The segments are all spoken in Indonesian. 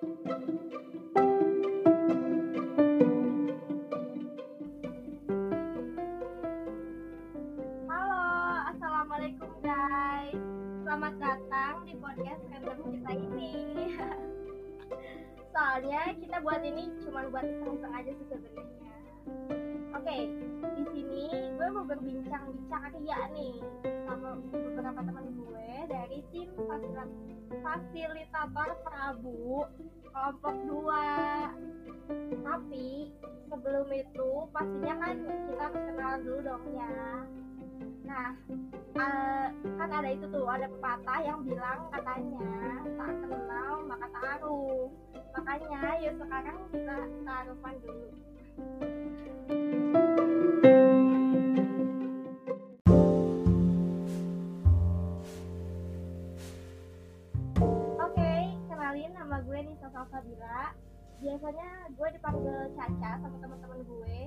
Halo, assalamualaikum guys. Selamat datang di podcast random kita ini. Soalnya kita buat ini cuma buat iseng-iseng aja sih sebenarnya. Oke, di sini gue mau berbincang-bincang ria nih sama beberapa teman gue fasilitator Prabu kelompok 2 tapi sebelum itu pastinya kan kita kenalan dulu dong ya. Nah eh, kan ada itu tuh ada pepatah yang bilang katanya tak kenal maka taruh makanya yuk sekarang kita taruhan dulu. Oke, gue Nisa Salsabila. Biasanya gue dipanggil Caca sama teman-teman gue.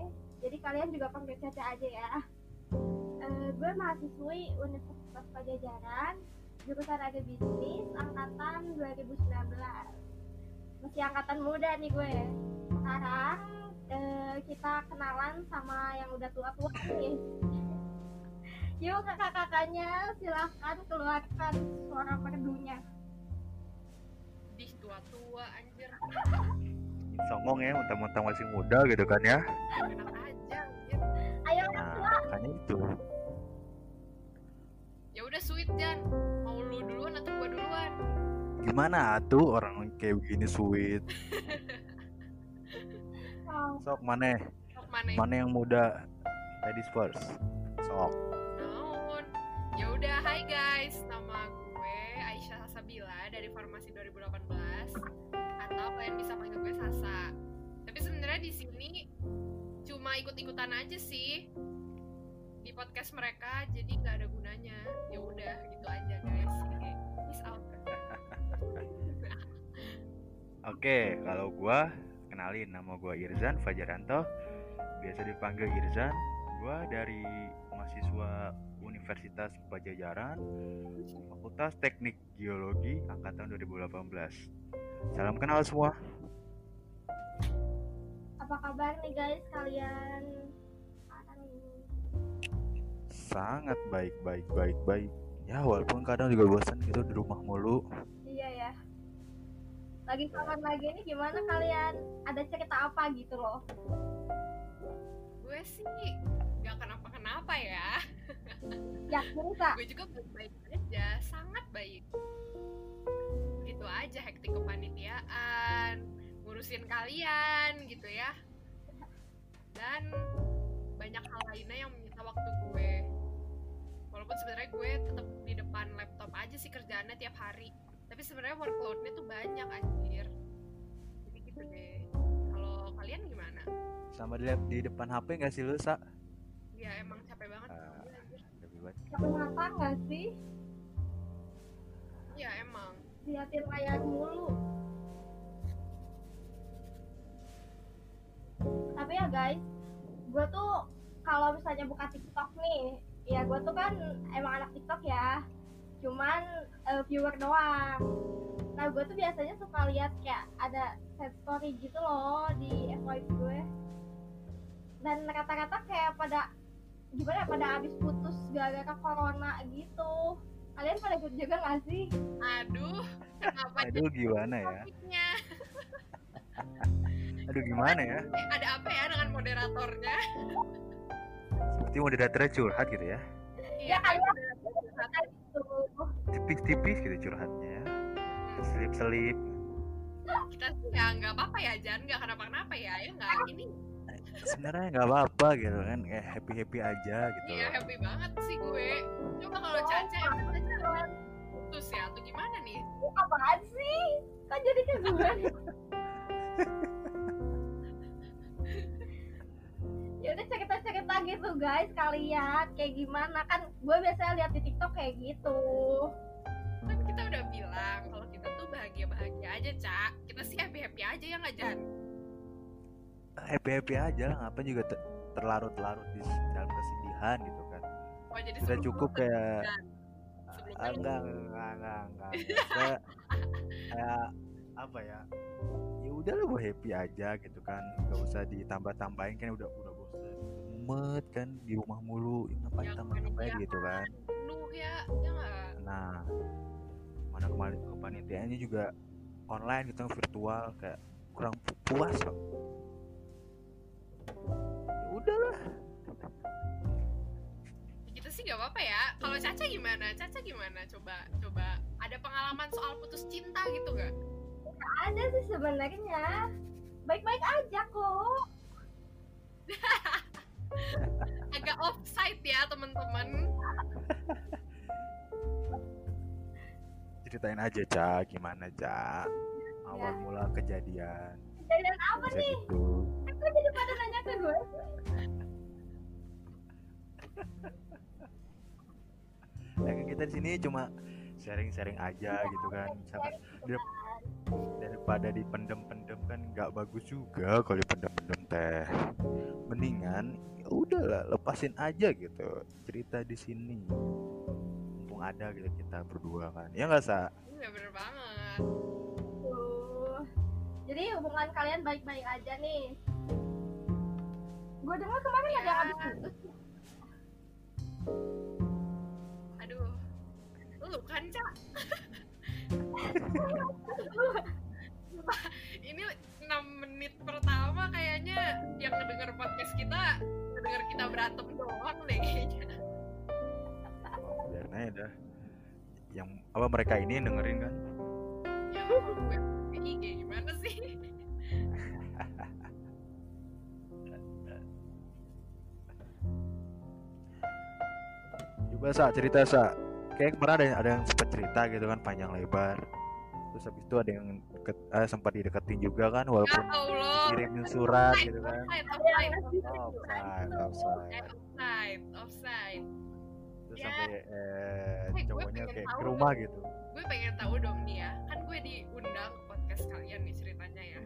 Jadi kalian juga panggil Caca aja ya. Eh, gue mahasiswi Universitas Pajajaran, jurusan agribisnis angkatan 2019. Masih angkatan muda nih gue. Sekarang eh, kita kenalan sama yang udah tua-tua nih. Yuk kakak-kakaknya silahkan keluarkan suara merdunya. Tua-tua anjir. Songong ya mentang-mentang masih muda gitu kan ya. Enak aja anjir. Ayo nah makanya itu. Ya udah sweet Jan. Mau lu duluan atau gua duluan? Gimana tuh orang kayak begini sweet? Sok mana? Mau mana? Mana yang muda? Ladies first. Sok. Ya udah hai guys. Nama gue Aisyah Sabila dari Farmasi 2018 atau kalian bisa panggil gue Sasa. Tapi sebenarnya di sini cuma ikut-ikutan aja sih di podcast mereka jadi nggak ada gunanya. Ya udah gitu aja guys. Peace out. Oke kalau gua kenalin nama gua Irzan Fajaranto. Biasa dipanggil Irzan. Gua dari mahasiswa Universitas Pajajaran Fakultas Teknik Geologi angkatan 2018 salam kenal semua apa kabar nih guys kalian? Sangat baik baik baik baik ya walaupun kadang juga bosan gitu di rumah mulu Iya ya. Lagi kapan lagi ini gimana kalian? Ada cerita apa gitu loh? gue sih nggak kenapa-kenapa ya Yakin kak? gue juga baik-baik aja sangat baik. Gitu aja hektik kepanitiaan ngurusin kalian gitu ya. Dan banyak hal lainnya yang menyita waktu gue. Walaupun sebenarnya gue tetap di depan laptop aja sih kerjaannya tiap hari. Tapi sebenarnya workloadnya tuh banyak anjir. Jadi gitu deh. Kalau kalian gimana? Sama di, di depan HP nggak sih lu sa? Ya emang capek banget. Ah. Baik Kenapa nggak sih? ya emang Liatin layar mulu. Tapi ya guys, gue tuh kalau misalnya buka TikTok nih, ya gue tuh kan emang anak TikTok ya, cuman eh, viewer doang. Nah gue tuh biasanya suka lihat kayak ada set story gitu loh di FYP gue. Dan rata-rata kayak pada gimana ya, pada habis putus gara-gara corona gitu. Kalian pada ikut juga gak sih? aduh kenapa aduh gimana ya? aduh gimana ya? Eh, ada apa ya dengan moderatornya? Seperti moderatornya curhat gitu ya? Ya kan kalian moderator. gitu. tipis-tipis gitu curhatnya. Ya selip-selip. Kita sih ya nggak apa-apa ya Jan. Nggak kenapa-kenapa ya. Ya nggak ini sebenarnya nggak apa-apa gitu kan kayak happy happy aja gitu iya happy banget sih gue. Coba kalau Caca emang jalan putus ya atau gimana nih? Apaan sih? Kan jadi ke gue? Ya udah cerita cerita gitu guys kalian. Kayak gimana? Kan gue biasanya lihat di tiktok kayak gitu. Kan kita udah bilang kalau kita tuh bahagia bahagia aja cak kita sih happy happy aja ya nggak Jan happy happy aja lah ngapain juga ter- terlarut-larut di dalam kesedihan gitu kan. Oh jadi sudah cukup kayak ah, lu- enggak enggak enggak enggak. Maksudnya, kayak apa ya udah lu happy aja gitu kan. Nggak usah ditambah-tambahin kan udah udah bosan mumet kan di rumah mulu. Ya, ngapain Yang tambah-tambahin gitu kan? penuh ya ya nah mana kemarin kepanitiaannya juga online gitu virtual kayak kurang pu- puas kok. ya udahlah. Gitu sih nggak apa-apa ya. Kalau Caca gimana? Caca gimana? Coba coba. Ada pengalaman soal putus cinta gitu gak ada sih sebenarnya. Baik-baik aja kok. Agak offside ya teman-teman. Ceritain aja cak gimana cak awal mula kejadian. Kejadian apa bisa nih? gitu kok jadi pada nanya ke gue ya kan kita di sini cuma sharing-sharing aja gitu kan. Misalkan dar- daripada dipendem-pendem kan nggak bagus juga kalau dipendem-pendem teh. Mendingan ya udahlah lepasin aja gitu cerita di sini. Mumpung ada gitu kita berdua kan. Ya nggak sa? Iya bener banget. Tuh. jadi hubungan kalian baik-baik aja nih gue dengar kemarin ada yang habis putus aduh. Lu kan Cak. Ini 6 menit pertama kayaknya yang ngedenger podcast kita ngedenger kita berantem doang deh kayaknya. Biarin aja dah. Yang apa mereka ini yang dengerin kan? Ya gue gimana sih coba sa cerita sa. Kayak kemarin ada, ada yang sempat cerita gitu kan panjang lebar. Terus habis itu ada yang deket, eh, sempat dideketin juga kan ya walaupun Allah. kirimin surat gitu kan. Offside offside oh, offside. offside offside terus Ya. sampai eh, cowoknya kayak ke rumah gitu. Gue pengen tahu dong nih ya kan gue diundang ke podcast kalian nih ceritanya ya.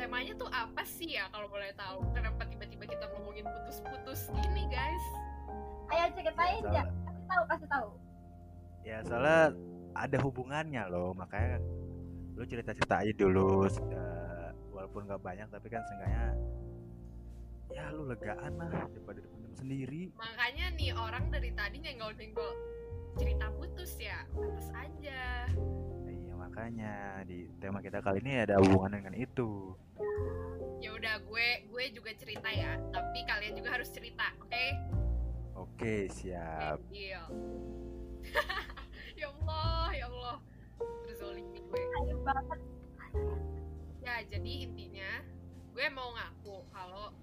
Temanya tuh apa sih ya kalau boleh tahu? Kenapa tiba-tiba kita ngomongin putus-putus gini guys ayo ceritain ya kasih tahu kasih tahu. Ya soalnya ada hubungannya loh makanya lu cerita cerita aja dulu eh, walaupun gak banyak tapi kan seenggaknya ya lu legaan lah daripada dipendam sendiri. Makanya nih orang dari tadi nyenggol-nyenggol cerita putus ya pantas aja. Iya makanya di tema kita kali ini ada hubungan dengan itu. Ya udah gue gue juga cerita ya tapi kalian juga harus cerita oke oke siap deal ya Allah ya Allah terzolimi gue ayo banget Ya, jadi intinya gue mau ngaku kalau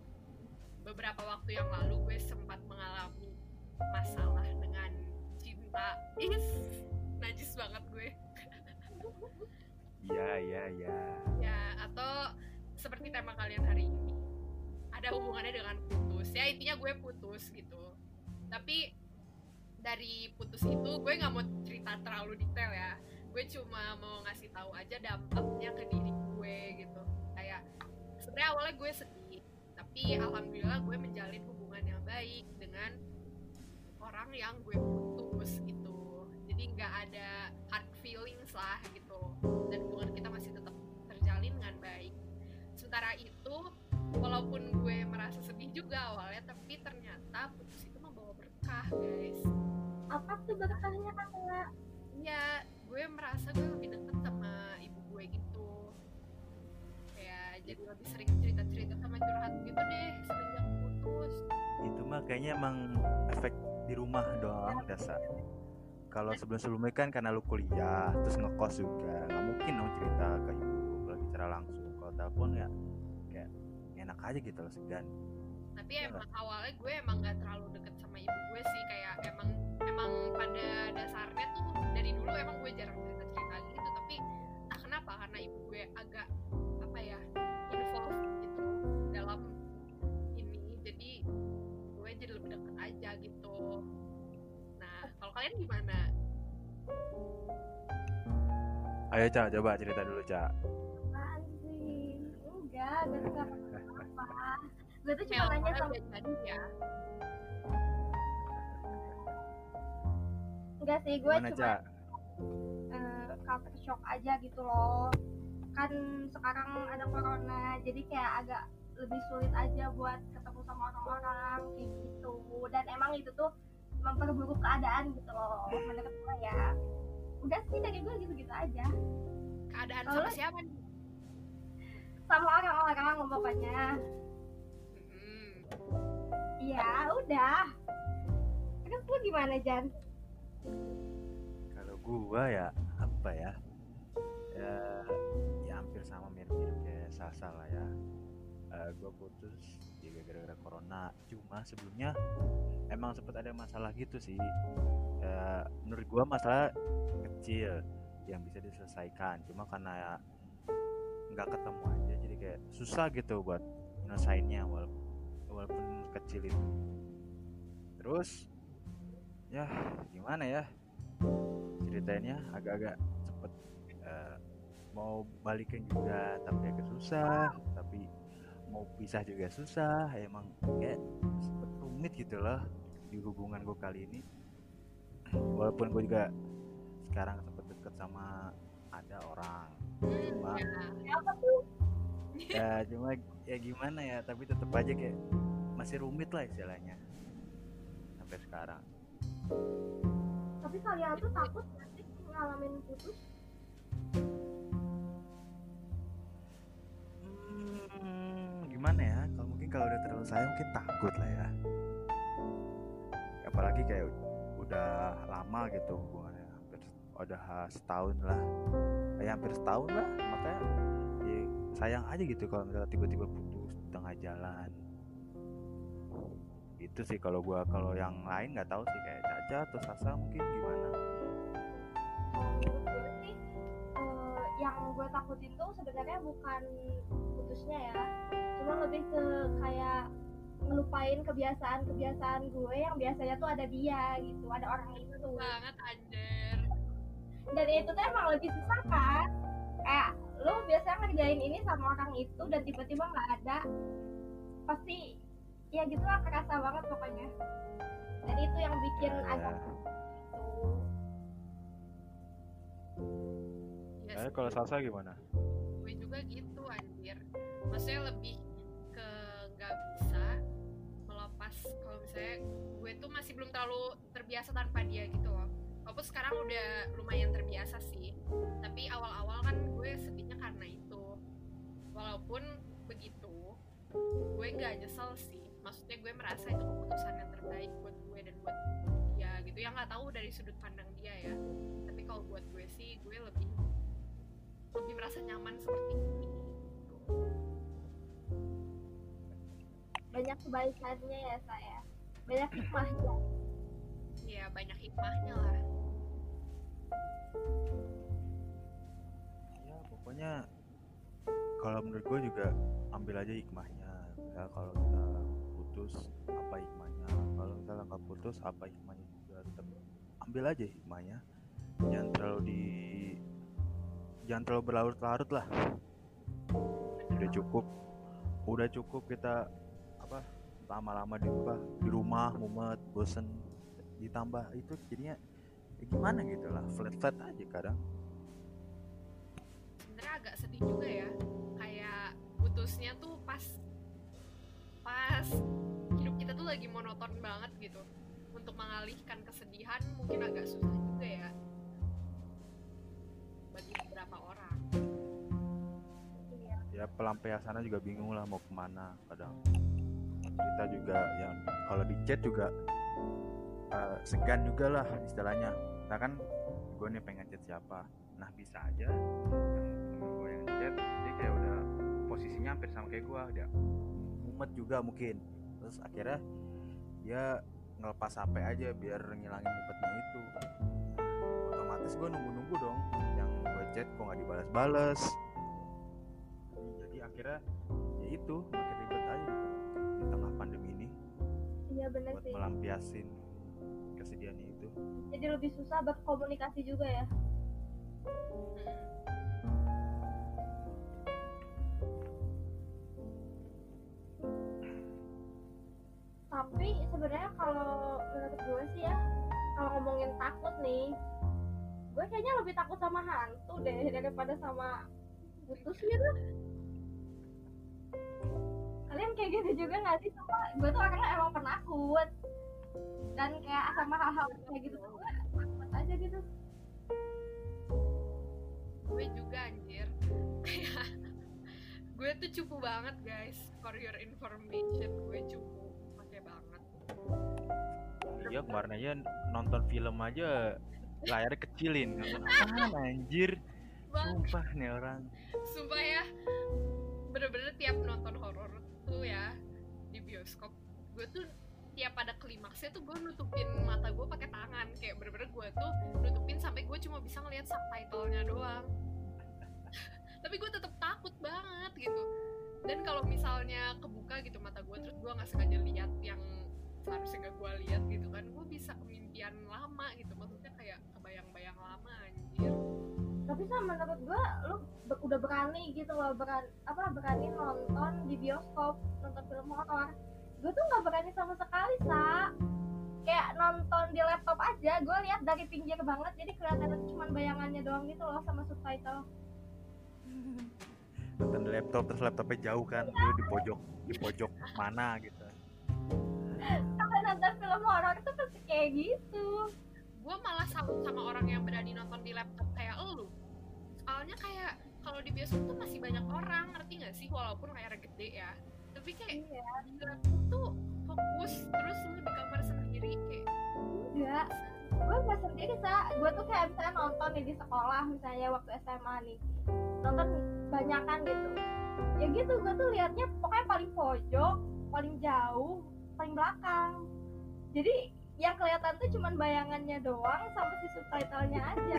beberapa waktu yang lalu gue sempat mengalami masalah dengan cinta. Is, najis banget gue. iya iya iya Ya, atau seperti tema kalian hari ini. Ada hubungannya dengan putus. Ya, intinya gue putus gitu. Tapi dari putus itu gue nggak mau cerita terlalu detail ya. Gue cuma mau ngasih tahu aja dampaknya ke diri gue gitu. Kayak sebenarnya awalnya gue sedih, tapi alhamdulillah gue menjalin hubungan yang baik dengan orang yang gue putus gitu. Jadi nggak ada hard feelings lah gitu. Dan hubungan kita masih tetap terjalin dengan baik. Sementara itu, walaupun gue merasa sedih juga awalnya, tapi ternyata berkah, guys. apa tuh berkahnya kakak Iya, gue merasa gue lebih deket sama ibu gue gitu. Kayak jadi lebih sering cerita-cerita sama curhat gitu deh semenjak putus. itu mah kayaknya emang efek di rumah doang dasar kalau sebelum sebelumnya kan karena lu kuliah terus ngekos juga nggak mungkin dong cerita ke ibu lagi secara langsung kalau telepon ya kayak enak aja gitu loh segan Tapi Iya emang awalnya gue emang gak terlalu deket sama ibu gue sih kayak emang emang pada dasarnya tuh dari dulu emang gue jarang cerita-cerita gitu tapi entah kenapa karena ibu gue agak apa ya involved gitu dalam ini jadi gue jadi lebih deket aja gitu. Nah kalau kalian gimana? Ayo cak coba cerita dulu cak enggak gue tuh gak apa gue tuh cuma nanya sama ya enggak sih gue gimana cuma cak eh, culture shock aja gitu loh. Kan sekarang ada corona jadi kayak agak lebih sulit aja buat ketemu sama orang-orang kayak gitu. Dan emang itu tuh memperburuk keadaan gitu loh menurut gue ya. Udah sih dari gue gitu-gitu aja. Keadaan Kalau sama siapa nih? Sama orang-orang pokoknya iya udah. Terus lu gimana Jan Kalau gua ya apa ya? Ya, ya hampir sama mirip-mirip kayak Sasa lah ya. Eh, gua putus juga gara-gara corona. Cuma sebelumnya emang sempat ada masalah gitu sih. Eh, menurut gua masalah kecil yang bisa diselesaikan. Cuma karena ya nggak ketemu aja jadi kayak susah gitu buat nyelesainnya walaupun walaupun kecil itu. Terus ya gimana ya? ceritainnya agak-agak cepet. Eh, mau balikan juga tapi agak susah tapi mau pisah juga susah. Emang kayak sempet rumit gitu loh di hubungan gue kali ini. Walaupun gue juga sekarang sempet deket sama ada orang. Hmm, Cuma- ya. apa tuh? Ya cuma ya gimana ya tapi tetap aja kayak masih rumit lah istilahnya. Sampai sekarang tapi kalian tuh takut sih ngalamin putus Hmm, gimana ya? Kalau mungkin kalau udah terlalu sayang mungkin takut lah ya. Apalagi kayak udah lama gitu hubungannya hampir udah setahun lah. Kayak hampir setahun lah. Makanya ya, sayang aja gitu kalau misalnya tiba-tiba putus tengah jalan. Itu sih kalau gua kalau yang lain nggak tahu sih kayak Caca atau Sasa mungkin gimana. gue sih eh, yang gue takutin tuh sebenarnya bukan putusnya ya. Cuma lebih ke kayak ngelupain kebiasaan-kebiasaan gue yang biasanya tuh ada dia gitu ada orang itu. banget anjir. Dan itu tuh emang lebih susah kan? Kayak lo biasanya ngerjain ini sama orang itu dan tiba-tiba nggak ada pasti ya gitu lah kerasa banget pokoknya dan itu yang bikin Ya, agak ya. gitu. ya Eh, kalau Sasa gimana? gue juga gitu anjir maksudnya lebih ke nggak bisa melepas kalau misalnya gue tuh masih belum terlalu terbiasa tanpa dia gitu loh walaupun sekarang udah lumayan terbiasa sih tapi awal-awal kan gue sedihnya karena itu walaupun begitu gue nggak nyesel sih maksudnya gue merasa itu keputusan yang terbaik buat gue dan buat dia gitu. Yang nggak tahu dari sudut pandang dia ya. Tapi kalau buat gue sih gue lebih lebih merasa nyaman seperti ini. Banyak kebaikannya ya saya banyak hikmahnya. Ya banyak hikmahnya lah. Ya pokoknya kalau menurut gue juga ambil aja hikmahnya. Ya kalau kita putus apa hikmahnya? Kalau misalnya nggak putus apa hikmahnya juga? Tetap ambil aja hikmahnya. Jangan terlalu di jangan terlalu berlarut-larut lah. Udah cukup. Udah cukup kita apa lama-lama di apa di rumah mumet bosen ditambah itu jadinya ya gimana gitu lah flat flat aja kadang. Sebenarnya agak sedih juga ya. Kayak putusnya tuh pas pas hidup kita tuh lagi monoton banget gitu. Untuk mengalihkan kesedihan mungkin agak susah juga ya. Bagi beberapa orang. Ya pelampiasannya juga bingung lah mau ke mana kadang. Kita juga yang kalau di chat juga eh, segan juga lah istilahnya. Nah kan gue nih pengen chat siapa? Nah bisa aja yang gue yang chat dia kayak udah posisinya hampir sama kayak gue dia mumet juga mungkin. Terus akhirnya dia ngelepas HP aja biar ngilangin mumetnya itu. Otomatis gue nunggu-nunggu dong yang gue chat kok nggak dibalas-balas. Jadi akhirnya ya itu makin ribet aja. Gitu di tengah pandemi ini. Iya bener buat sih. melampiasin kesedihannya itu. Jadi lebih susah berkomunikasi juga ya tapi sebenarnya kalau menurut gue sih ya kalau ngomongin takut nih gue kayaknya lebih takut sama hantu deh daripada sama putus gitu kalian kayak gitu juga nggak sih? Sama gue tuh orangnya emang penakut. Dan kayak sama hal-hal kayak gitu gue takut aja gitu. Gue juga anjir. Gue tuh cupu banget guys for your information. Gue cupu iya kemarin aja nonton film aja layarnya kecilin. Apaan anjir? Bang. Sumpah nih orang. Sumpah ya bener-bener tiap nonton horor tuh ya di bioskop gue tuh tiap pada klimaksnya tuh gue nutupin mata gue pakai tangan. Kayak bener-bener gue tuh nutupin sampai gue cuma bisa ngeliat subtitlenya doang. Tapi gue tetap takut banget gitu. Dan kalau misalnya kebuka gitu mata gue terus gue nggak sengaja lihat yang seharusnya gak gue lihat gitu kan. Gue bisa kemimpian lama gitu. Maksudnya kayak kebayang-bayang lama anjir. Tapi sama menurut gue lu be- udah berani gitu loh berani apa berani nonton di bioskop nonton film horor. Gue tuh nggak berani sama sekali sa. Kayak nonton di laptop aja gue lihat dari pinggir banget jadi kelihatan cuma bayangannya doang gitu loh sama subtitle. Nonton di laptop terus laptopnya jauh kan lu di pojok di pojok mana gitu nonton film horor itu pasti kayak gitu. Gue malah salut sama orang yang berani nonton di laptop kayak elu soalnya kayak kalau di bioskop tuh masih banyak orang ngerti gak sih? Walaupun layarnya gede ya. Tapi kayak iya. di laptop tuh fokus terus lu di kamar sendiri kayak enggak gue nggak sendiri sa. Gue tuh kayak misalnya nonton nih di sekolah misalnya waktu SMA nih. Nonton banyakan gitu. Ya gitu gue tuh liatnya pokoknya paling pojok paling jauh paling belakang jadi yang kelihatan tuh cuman bayangannya doang sama si subtitlenya aja.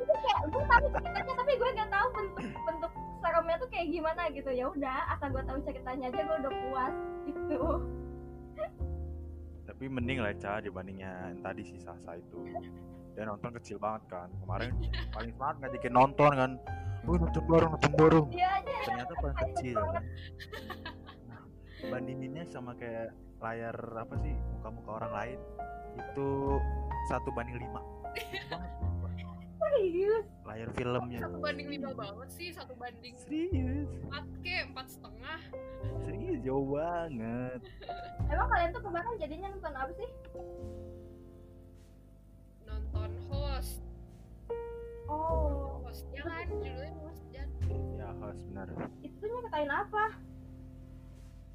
Itu kayak gue tahu ceritanya tapi gue nggak tahu bentuk bentuk seremnya tuh kayak gimana gitu. Ya udah asal gue tahu ceritanya aja gue udah puas gitu. Tapi mending lah Ca dibandingnya yang tadi si Sasa itu. Dia nonton kecil banget kan. Kemarin paling semangat ngajakin nonton kan. Wih nonton bareng nonton bareng. Aja ternyata paling kecil. nah, bandinginnya sama kayak layar apa sih muka-muka orang lain itu satu banding lima. Serius? Layar filmnya. Satu banding lima banget sih satu banding serius? empat ke empat setengah. Serius? Jauh banget. Emang kalian tuh kemarin jadinya nonton apa sih? nonton host. Oh, host ya kan judulnya host dan ya host benar. Itu tuh nyeritain apa?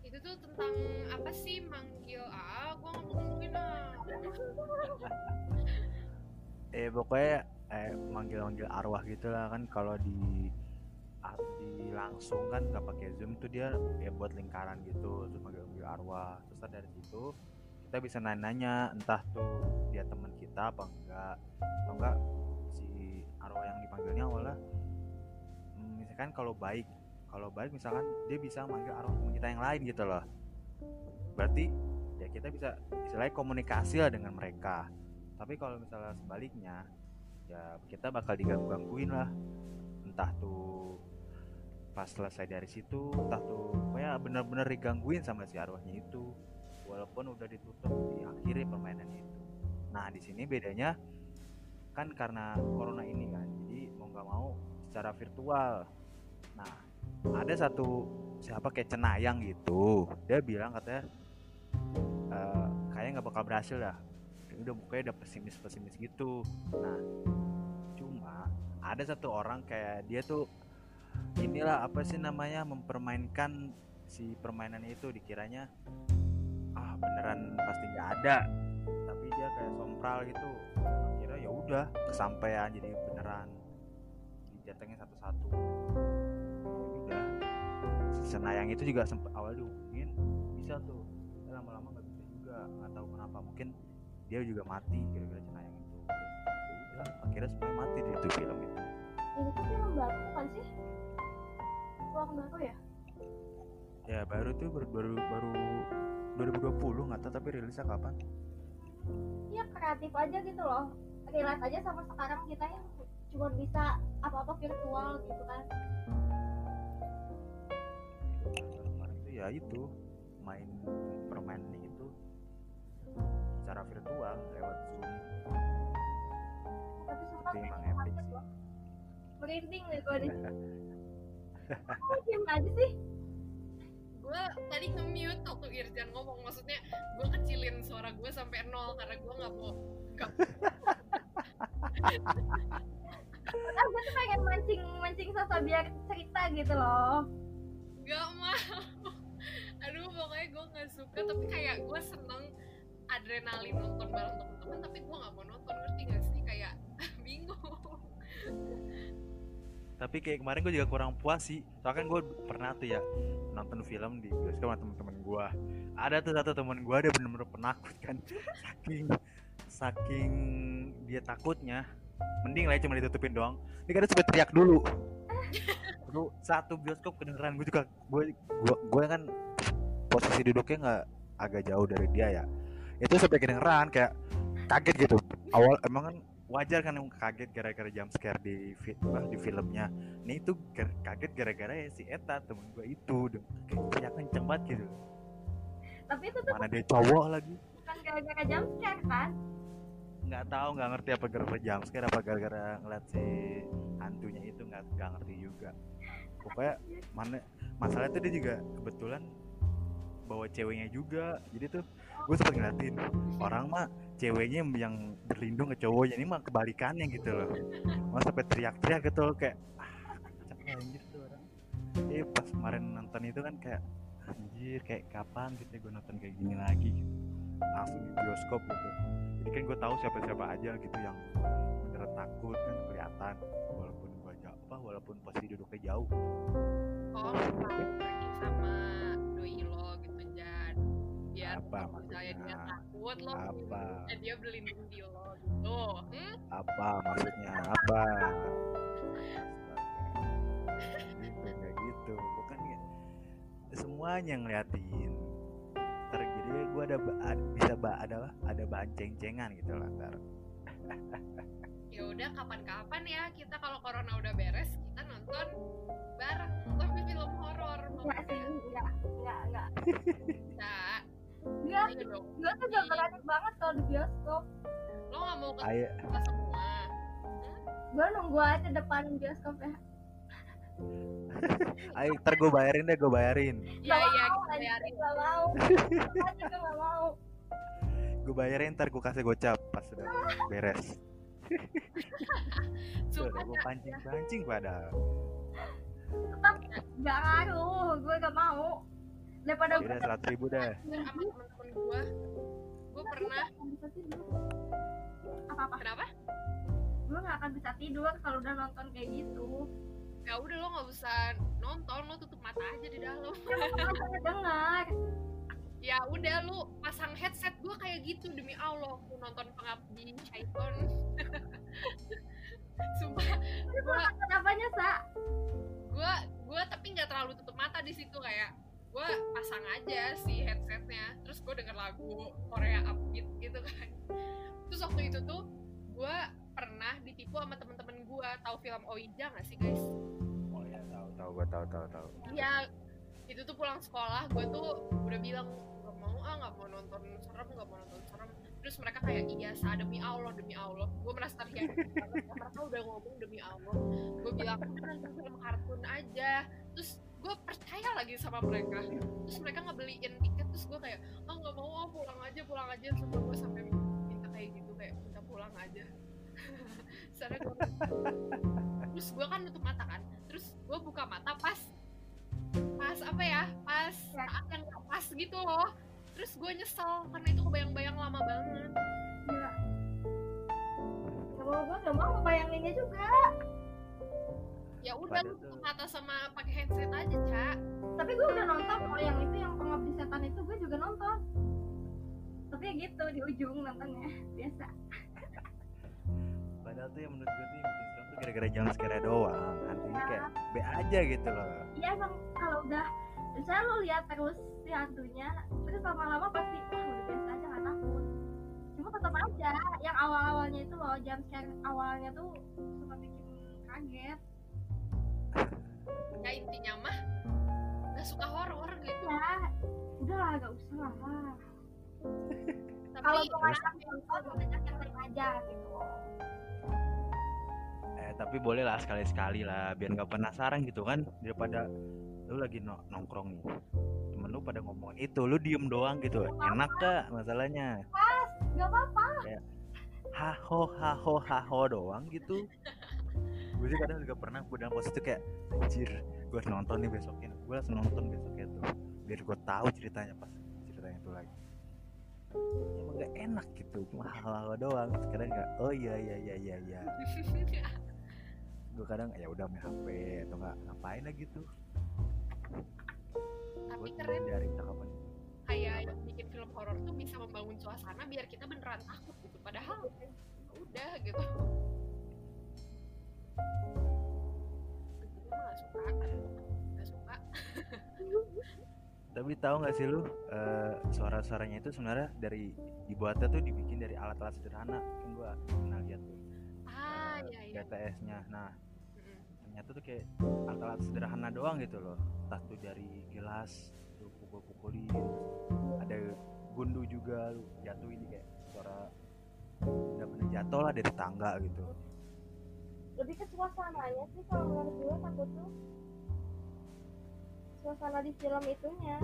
Itu tuh tentang apa sih? Manggil ah gue ngomongin ah. Eh pokoknya eh manggil-manggil arwah gitu lah kan kalau di di langsung kan nggak pakai zoom tuh dia ya buat lingkaran gitu terus manggil-manggil arwah. Terus dari situ kita bisa nanya-nanya entah tuh dia teman kita apa enggak. Atau enggak si arwah yang dipanggilnya awalnya misalkan kalau baik kalau baik misalkan dia bisa manggil arwah teman kita yang lain gitu loh. Berarti ya kita bisa istilahnya komunikasi lah dengan mereka. Tapi kalau misalnya sebaliknya ya kita bakal diganggu-gangguin lah. Entah tuh pas selesai dari situ entah tuh pokoknya bener-bener digangguin sama si arwahnya itu. Walaupun udah ditutup di akhirnya permainannya itu. Nah di sini bedanya kan karena corona ini kan jadi mau nggak mau secara virtual. Nah ada satu siapa kayak cenayang gitu dia bilang katanya "Eh, kayaknya nggak bakal berhasil dah. Udah mukanya udah pesimis pesimis gitu. Nah cuma ada satu orang kayak dia tuh inilah apa sih namanya mempermainkan si permainan itu dikiranya ah beneran pasti nggak ada. Tapi dia kayak sompral gitu. Kira ya udah kesampaian jadi beneran dijatengin satu-satu Senayang itu juga sempat awal dihubungin bisa tuh tapi lama-lama nggak bisa juga nggak tahu kenapa mungkin dia juga mati kira-kira Cenayang itu ya akhirnya semuanya mati di itu film itu Ini tuh film baru bukan sih? Film baru ya? ya baru tuh baru baru, baru 2020 nggak tahu tapi rilisnya kapan Iya kreatif aja gitu loh. Relate aja sama sekarang kita yang cuma bisa apa-apa virtual gitu kan. Kemarin itu ya itu main permainan itu secara virtual lewat zoom. Tapi sumpah itu emang epic sih. Merinding nih gue nih. Kok diem aja sih? Gue tadi nge-mute waktu Irjan ngomong maksudnya gue kecilin suara gue sampai nol karena gue nggak mau nggak ah gue tuh pengen mancing mancing sosok biar cerita gitu loh nggak mau. Aduh pokoknya gue nggak suka tapi kayak gue seneng adrenalin nonton bareng temen-temen tapi gue nggak mau nonton ngerti gak sih? Kayak bingung. Tapi kayak kemarin gue juga kurang puas sih. Soalnya kan gue pernah tuh ya nonton film di bioskop sama temen-temen gue ada tuh satu temen gue ada bener-bener penakut kan. Saking saking dia takutnya. Mending lah ya cuma ditutupin doang. Dia kadang sampai teriak dulu lu satu bioskop kedengeran gue juga gue gue gue kan posisi duduknya nggak agak jauh dari dia ya. Itu sampai kedengeran kayak kaget gitu. Awal emang kan wajar kan yang kaget gara-gara jump scare di di filmnya. Nih itu kaget gara-gara ya si Eta temen gue itu kayak kenceng banget gitu. Tapi itu tuh mana dia cowok lagi. bukan gara-gara jump scare kan? Nggak tahu nggak ngerti apa gara-gara jump scare apa gara-gara ngeliat si hantunya itu nggak nggak ngerti juga pokoknya mana masalah itu dia juga kebetulan bawa ceweknya juga. Jadi tuh gue sempet ngeliatin orang mah ceweknya yang berlindung ke cowoknya ini mah kebalikannya gitu loh. Malah sampai teriak-teriak gitu loh, kayak ah kacau anjir tuh orang. Eh pas kemarin nonton itu kan kayak anjir kayak kapan gitu gue nonton kayak gini lagi? Gitu. langsung di bioskop gitu. Jadi kan gue tahu siapa-siapa aja gitu yang beneran takut kan kelihatan. Walaupun apa walaupun posisi duduknya jauh. Oh pergi sama doi lo gitu Jan. Biar Apa misalnya dia takut lo Apa? dan dia berlindung di lo gitu. Hmm? apa maksudnya? Apa? Gitu kayak gitu. Bukan ya. Semuanya ngeliatin. Ntar jadi gue ada ba- bisa ba ada ada bahan ceng-cengan gitu lah ntar udah kapan-kapan ya kita kalau corona udah beres kita nonton bareng. Tapi film horor mau enggak sih enggak enggak enggak bisa. Enggak ayo dong. gue tuh gak berani banget kalau di bioskop. Lo nggak mau ke semua. Gue nunggu aja depan bioskop ya. Ayo ntar gue bayarin deh gue bayarin. Ya ya mau, kita anjing, bayarin. gak mau. Gue gak mau. Gue bayarin ntar gue kasih gocap pas udah beres tuh sumpah gue Cak. pancing pancing pada tetap gak ngaruh. Gue gak mau. Daripada gue udah seratus ribu dah. sama temen-temen gue gue pernah. akan bisa tidur. Apa apa kenapa? Gue gak akan bisa tidur kalau udah nonton kayak gitu. Ya udah lo nggak usah nonton. Lo tutup mata aja di dalam. Gue dengar ya udah lu pasang headset gue kayak gitu demi Allah aku nonton pengabdi Syaiton sumpah gue kenapanya sa. gue gue tapi nggak terlalu tutup mata di situ kayak gue pasang aja si headsetnya terus gue denger lagu Korea upbeat gitu kan. Terus waktu itu tuh gue pernah ditipu sama temen-temen gue tahu film Oija gak sih guys? Oh ya tahu tahu gue tahu tahu tahu. Iya, itu tuh pulang sekolah gue tuh udah bilang ah nggak mau nonton serem nggak mau nonton serem. Terus mereka kayak iya sa demi Allah demi Allah. Gue merasa terhianat. Mereka udah ngomong demi Allah. Gue bilang "Udah nonton film kartun aja. Terus gue percaya lagi sama mereka. Terus mereka ngebeliin tiket terus gue kayak oh nggak mau ah, pulang aja pulang aja. Sampai gue sampai minta kayak gitu kayak minta pulang aja. Soalnya gue terus gue kan nutup mata kan. Terus gue buka mata pas pas apa ya? Pas saat yang pas gitu loh terus gue nyesel karena itu kebayang-bayang lama banget. Gila. Gak mau gue gak mau bayanginnya juga. Ya udah lu tuh- tutup mata sama pakai headset aja cak tapi gue udah nonton kalau yang itu yang pengabdi setan itu gue juga nonton. Tapi ya gitu di ujung nontonnya biasa. Padahal tuh yang menurut gue tuh yang bikin serem tuh gara-gara jam scare doang. Hantunya kayak be aja gitu loh. Iya emang kalau udah misalnya lo lihat terus si hantunya. Terus lama-lama pasti ah udah biasa aja gak takut. Cuma tetap aja yang awal-awalnya itu loh jam scare awalnya tuh suka bikin kaget. Ya intinya mah gak suka horor gitu. Ya udahlah gak usah lah. Tapi kalau gue ngajak kenapa? nonton gue ngajak yang lain aja gitu. Eh tapi boleh lah sekali-sekali lah biar nggak penasaran gitu kan daripada lu lagi no- nongkrong nih temen lu pada ngomongin itu lu diem doang gitu. Enak gak masalahnya. Nggak apa-apa. Haho haho haho doang gitu. Gue sih kadang juga pernah gue dalam posisi kayak anjir gue harus nonton nih besoknya gue harus nonton besoknya tuh biar gue tahu ceritanya pas ceritanya itu lagi. Emang gak enak gitu cuma haho doang. Terus kadang nggak oh iya iya iya iya iya. Gue kadang ya udah main hp atau nggak ngapain lah gitu buat keren. dari cakapan kayak yang bikin film horor tuh bisa membangun suasana biar kita beneran takut gitu. Padahal udah gitu. Gue gak suka gak suka. Tapi tahu nggak sih lu eh, suara-suaranya itu sebenarnya dari dibuatnya tuh dibikin dari alat-alat sederhana. Kan gua pernah lihat tuh ah iya iya. BTS-nya nah. Ternyata tuh kayak alat-alat sederhana doang gitu loh. Entah tuh dari gelas tuh pukul-pukulin. Ada gundu juga lu jatuh ini kayak suara nggak pernah jatuh lah dari tangga gitu. Lebih ke suasananya sih kalau menurut gue takut tuh. Suasana di film itunya.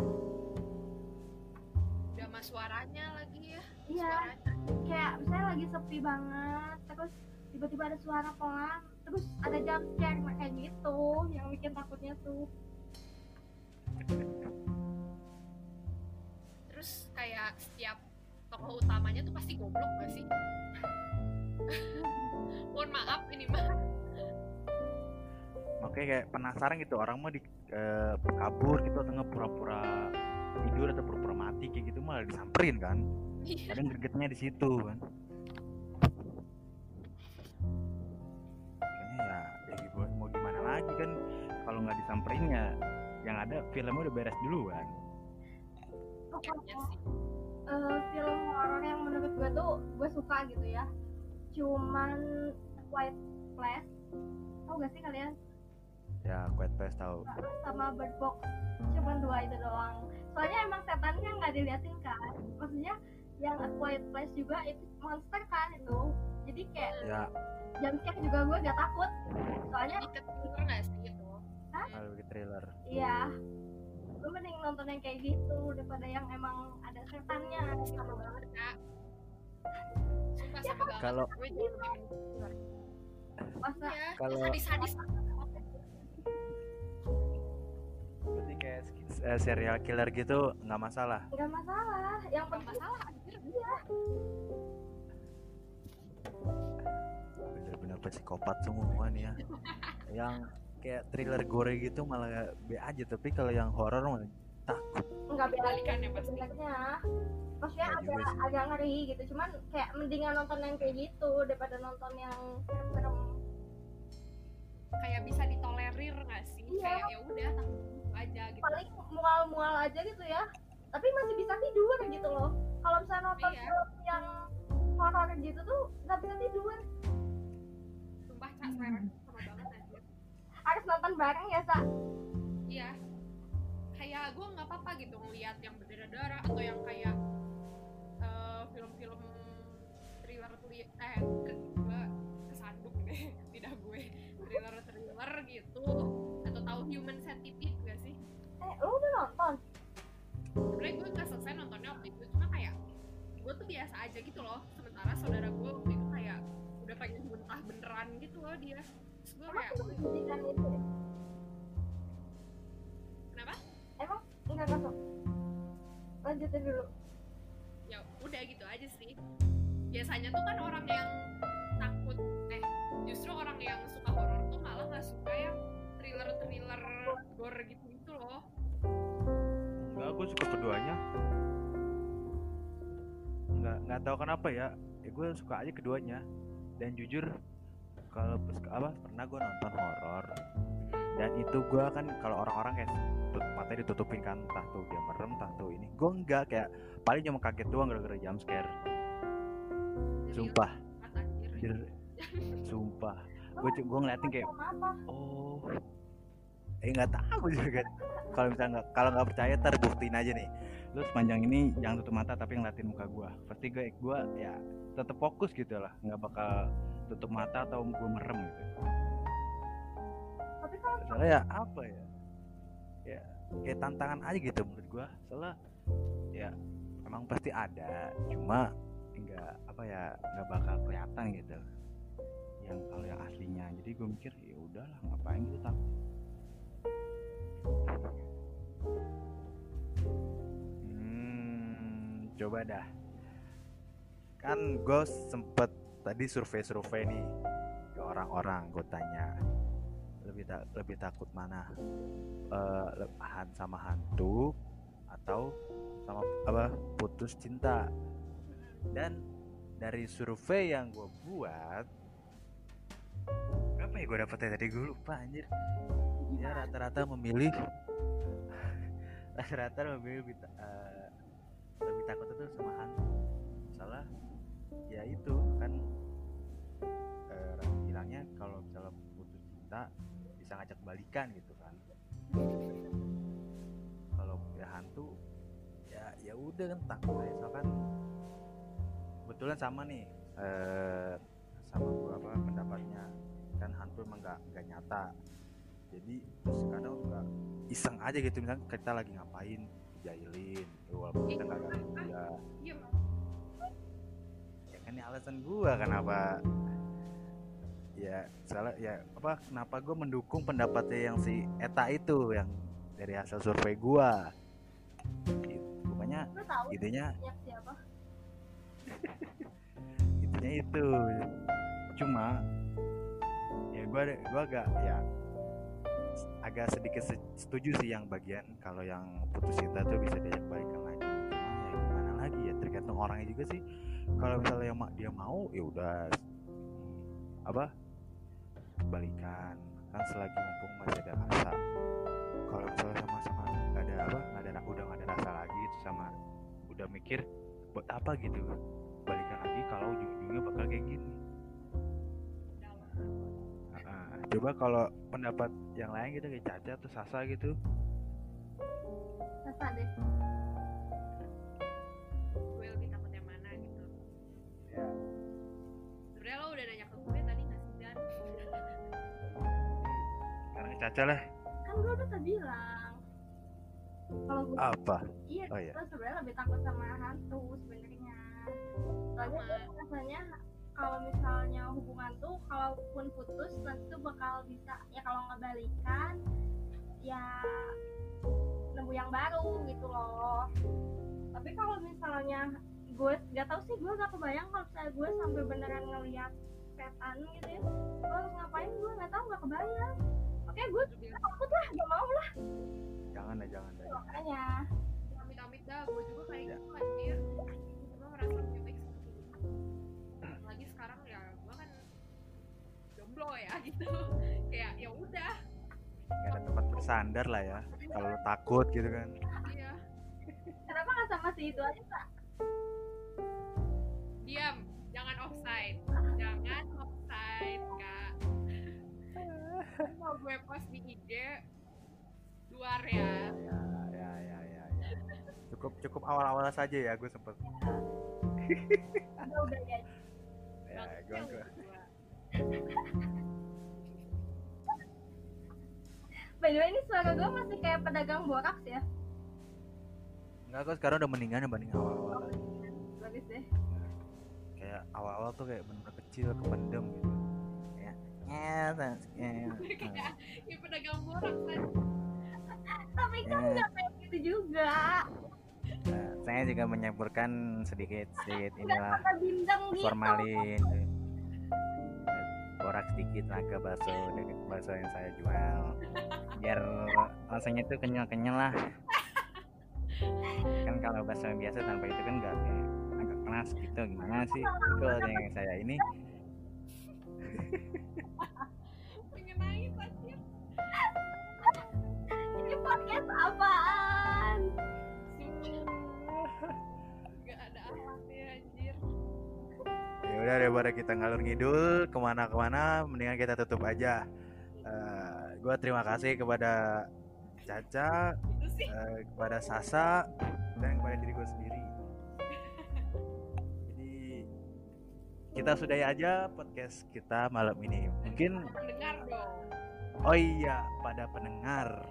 Drama suaranya lagi ya iya. suaranya. Kayak misalnya lagi sepi banget terus tiba-tiba ada suara pelan terus ada jump scare kayak gitu yang bikin takutnya tuh. Terus kayak setiap tokoh utamanya tuh pasti goblok gak sih? Mohon maaf ini mah. Makanya kayak penasaran gitu orang mau di eh, kabur gitu atau nggak pura-pura tidur atau pura-pura mati kayak gitu malah disamperin kan? Iya. kadang gregetnya di situ kan lagi kan kalau nggak disamperin ya yang ada filmnya udah beres duluan. Kayaknya sih. eh, film horor yang menurut gue tuh gue suka gitu ya. Cuman White Place. Tau gak sih kalian? Ya Quiet Place tahu sama Bird Box. Cuman dua itu doang. Soalnya emang setannya nggak diliatin kan. Maksudnya yang A Quiet Place juga itu monster kan itu. Jadi kayak ya. jam juga gue gak takut. Soalnya jadi ketuker gak sih gitu? Kalau bikin thriller. Iya. Gue mending nonton yang kayak gitu daripada yang emang ada setannya gitu. sama banget. Kak Ya, sama banget. Kalau- gue juga pengen keluar. masa ya Kalau- sadis-sadis eh, serial killer gitu nggak masalah. Nggak masalah. Yang Gak penting masalah. anjir iya. Bener-bener psikopat semua nih ya. Yang kayak thriller gore gitu malah B aja tapi kalau yang horor malah takut. Nggak beda balikannya pasti maksudnya Iya juga agak sih. agak ngeri gitu. Cuman kayak mendingan nonton yang kayak gitu daripada nonton yang serem-serem. Kayak bisa ditolerir gak sih? Iya. kayak ya udah takut aja gitu. Paling mual-mual aja gitu ya. Tapi masih bisa tidur gitu loh. Kalau misalnya nonton Iya. film yang horor gitu tuh nggak bisa tidur. Sumpah cak selera sama banget anjir. Harus nonton bareng ya sa? Iya. Kayak gue nggak apa-apa gitu ngeliat yang berdarah-darah atau yang kayak eh, film-film thriller thriller eh eh lu udah nonton? Sebenarnya gue nggak selesai nontonnya waktu itu cuma kayak gue tuh biasa aja gitu loh. Sementara saudara gue waktu itu kayak udah pengen muntah beneran gitu loh dia. Terus gue kayak pendidikan itu ya? kenapa? Emang? Enggak masuk lanjutin dulu. Ya udah gitu aja sih. Biasanya tuh kan orang yang takut eh justru orang yang suka horor tuh malah nggak suka yang thriller thriller gore gitu gue suka keduanya. Nggak nggak tahu kenapa ya. Ya gue suka aja keduanya. Dan jujur kalau apa pernah gue nonton horor. Dan itu gue kan kalau orang-orang kayak matanya ditutupin kan entah tuh dia merem entah tuh ini. Gue enggak kayak paling cuma kaget doang gara-gara jump scare. Sumpah. Jir- sumpah. Gue gue ngeliatin kayak oh eh nggak tahu juga kan. Kalau misalnya nggak kalau nggak percaya ntar buktiin aja nih. Lu sepanjang ini jangan tutup mata tapi ngeliatin muka gua. Pasti gue gua ya tetap fokus gitu lah. Nggak bakal tutup mata atau gue merem gitu. Soalnya ya apa ya? Ya kayak tantangan aja gitu menurut gua. Soalnya ya emang pasti ada. Cuma nggak apa ya nggak bakal kelihatan gitu. Yang kalau yang aslinya. Jadi gue mikir ya udahlah ngapain gitu takut hmm, coba dah. Kan gue sempet tadi survei-survei nih ke orang-orang gue tanya lebih ta- lebih takut mana? Eh, le- han- sama hantu atau sama apa putus cinta? Dan dari survei yang gue buat berapa ya gue dapetnya tadi? Gue lupa anjir. Ya rata-rata memilih rata-rata memilih lebih, ta- eh, lebih takut itu sama hantu. Salah ya itu kan eh, bilangnya kalau misalnya putus cinta bisa ngajak balikan gitu kan. Kalau ya hantu ya ya udah kan takut aja. Misalkan kebetulan sama nih eh, sama gua apa pendapatnya kan hantu emang nggak nggak nyata. Jadi kadang suka iseng aja gitu. Misalnya kita lagi ngapain dijailin. Gitu, walaupun kita nggak ganggu dia Diem. ya kan ini alasan gua kenapa ya salah ya apa kenapa gua mendukung pendapatnya yang si Eta itu yang dari hasil survei gua. Gitu. pokoknya idenya intinya itu. Cuma gua gua agak ya agak sedikit se- setuju sih yang bagian kalau yang putus cinta tuh bisa diajak balikan lagi. Ya gimana lagi ya tergantung orangnya juga sih. Kalau misalnya yang dia mau ya udah apa balikan. Kan selagi mumpung masih ada rasa kalau misalnya sama-sama nggak ada apa nggak ada udah nggak ada rasa lagi itu sama udah mikir buat apa? gitu. Balikan lagi kalau ujung-ujungnya bakal kayak gini coba kalau pendapat yang lain gitu kayak Caca atau Sasa gitu Sasa deh. gue lebih takut yang mana gitu ya sebenarnya lo udah nanya ke gue tadi sih dan sekarang Caca lah Kan gue udah tadi bilang. Kalau gue apa iya, Oh, iya. sebenarnya lebih takut sama hantu sebenarnya. Soalnya rasanya kalau misalnya hubungan tuh kalaupun putus nanti tuh bakal bisa ya kalau nggak balikan ya nemu yang baru gitu loh. Tapi kalau misalnya gue nggak tahu sih gue nggak kebayang kalau misalnya gue sampai beneran ngeliat setan gitu ya. Gue harus ngapain? Gue nggak tahu nggak kebayang. Oke gue takut lah gak mau lah. Jangan dah jangan jangan. makanya. Amit-amit dah gue juga kayak Ya. gitu anjir jomblo ya gitu. Kayak ya udah. Nggak ada tempat bersandar lah ya kalau lu takut gitu kan. Iya. Kenapa nggak sama si itu aja pak? Diam jangan offside. Jangan offside kak. Mau gue post di IG luar ya. Ya ya ya ya, ya. cukup cukup awal-awal saja ya gue sempet. Udah udah ya. Ya gue gue. By the way ini suara gue masih kayak pedagang boraks ya. Enggak kok sekarang udah mendingan dibanding awal-awal. Bagus deh. Kayak awal-awal tuh kayak bener kecil kependem gitu. Kayak "Nyet, nyet." kayak ya pedagang borak kan tapi kan nggak kayak gitu juga. Nah, saya juga menyampurkan sedikit sedikit inilah gitu. formalin borak sedikit lah ke bakso bakso yang saya jual. Biar rasanya tuh kenyal kenyal lah. Kan kalau bakso biasa tanpa itu kan kayak agak keras gitu. Gimana sih? Itu yang saya ini udah daripada kita ngalur ngidul ke mana-kemana mendingan kita tutup aja. Eh, gua terima kasih kepada Caca eh, kepada Sasa dan kepada diri gue sendiri. Jadi kita sudahi aja podcast kita malam ini. Mungkin oh iya pada pendengar.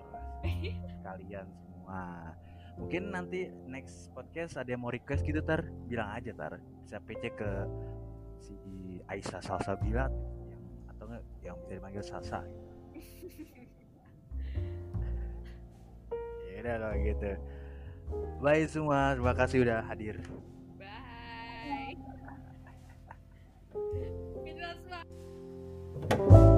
Kalian semua. Mungkin nanti next podcast ada yang mau request gitu tar? Bilang aja tar. Bisa PC ke si Aisyah Salsabila yang atau enggak yang bisa dipanggil Salsa. Ya udah kalau gitu. Bye semua terima kasih udah hadir. Bye. Thank you.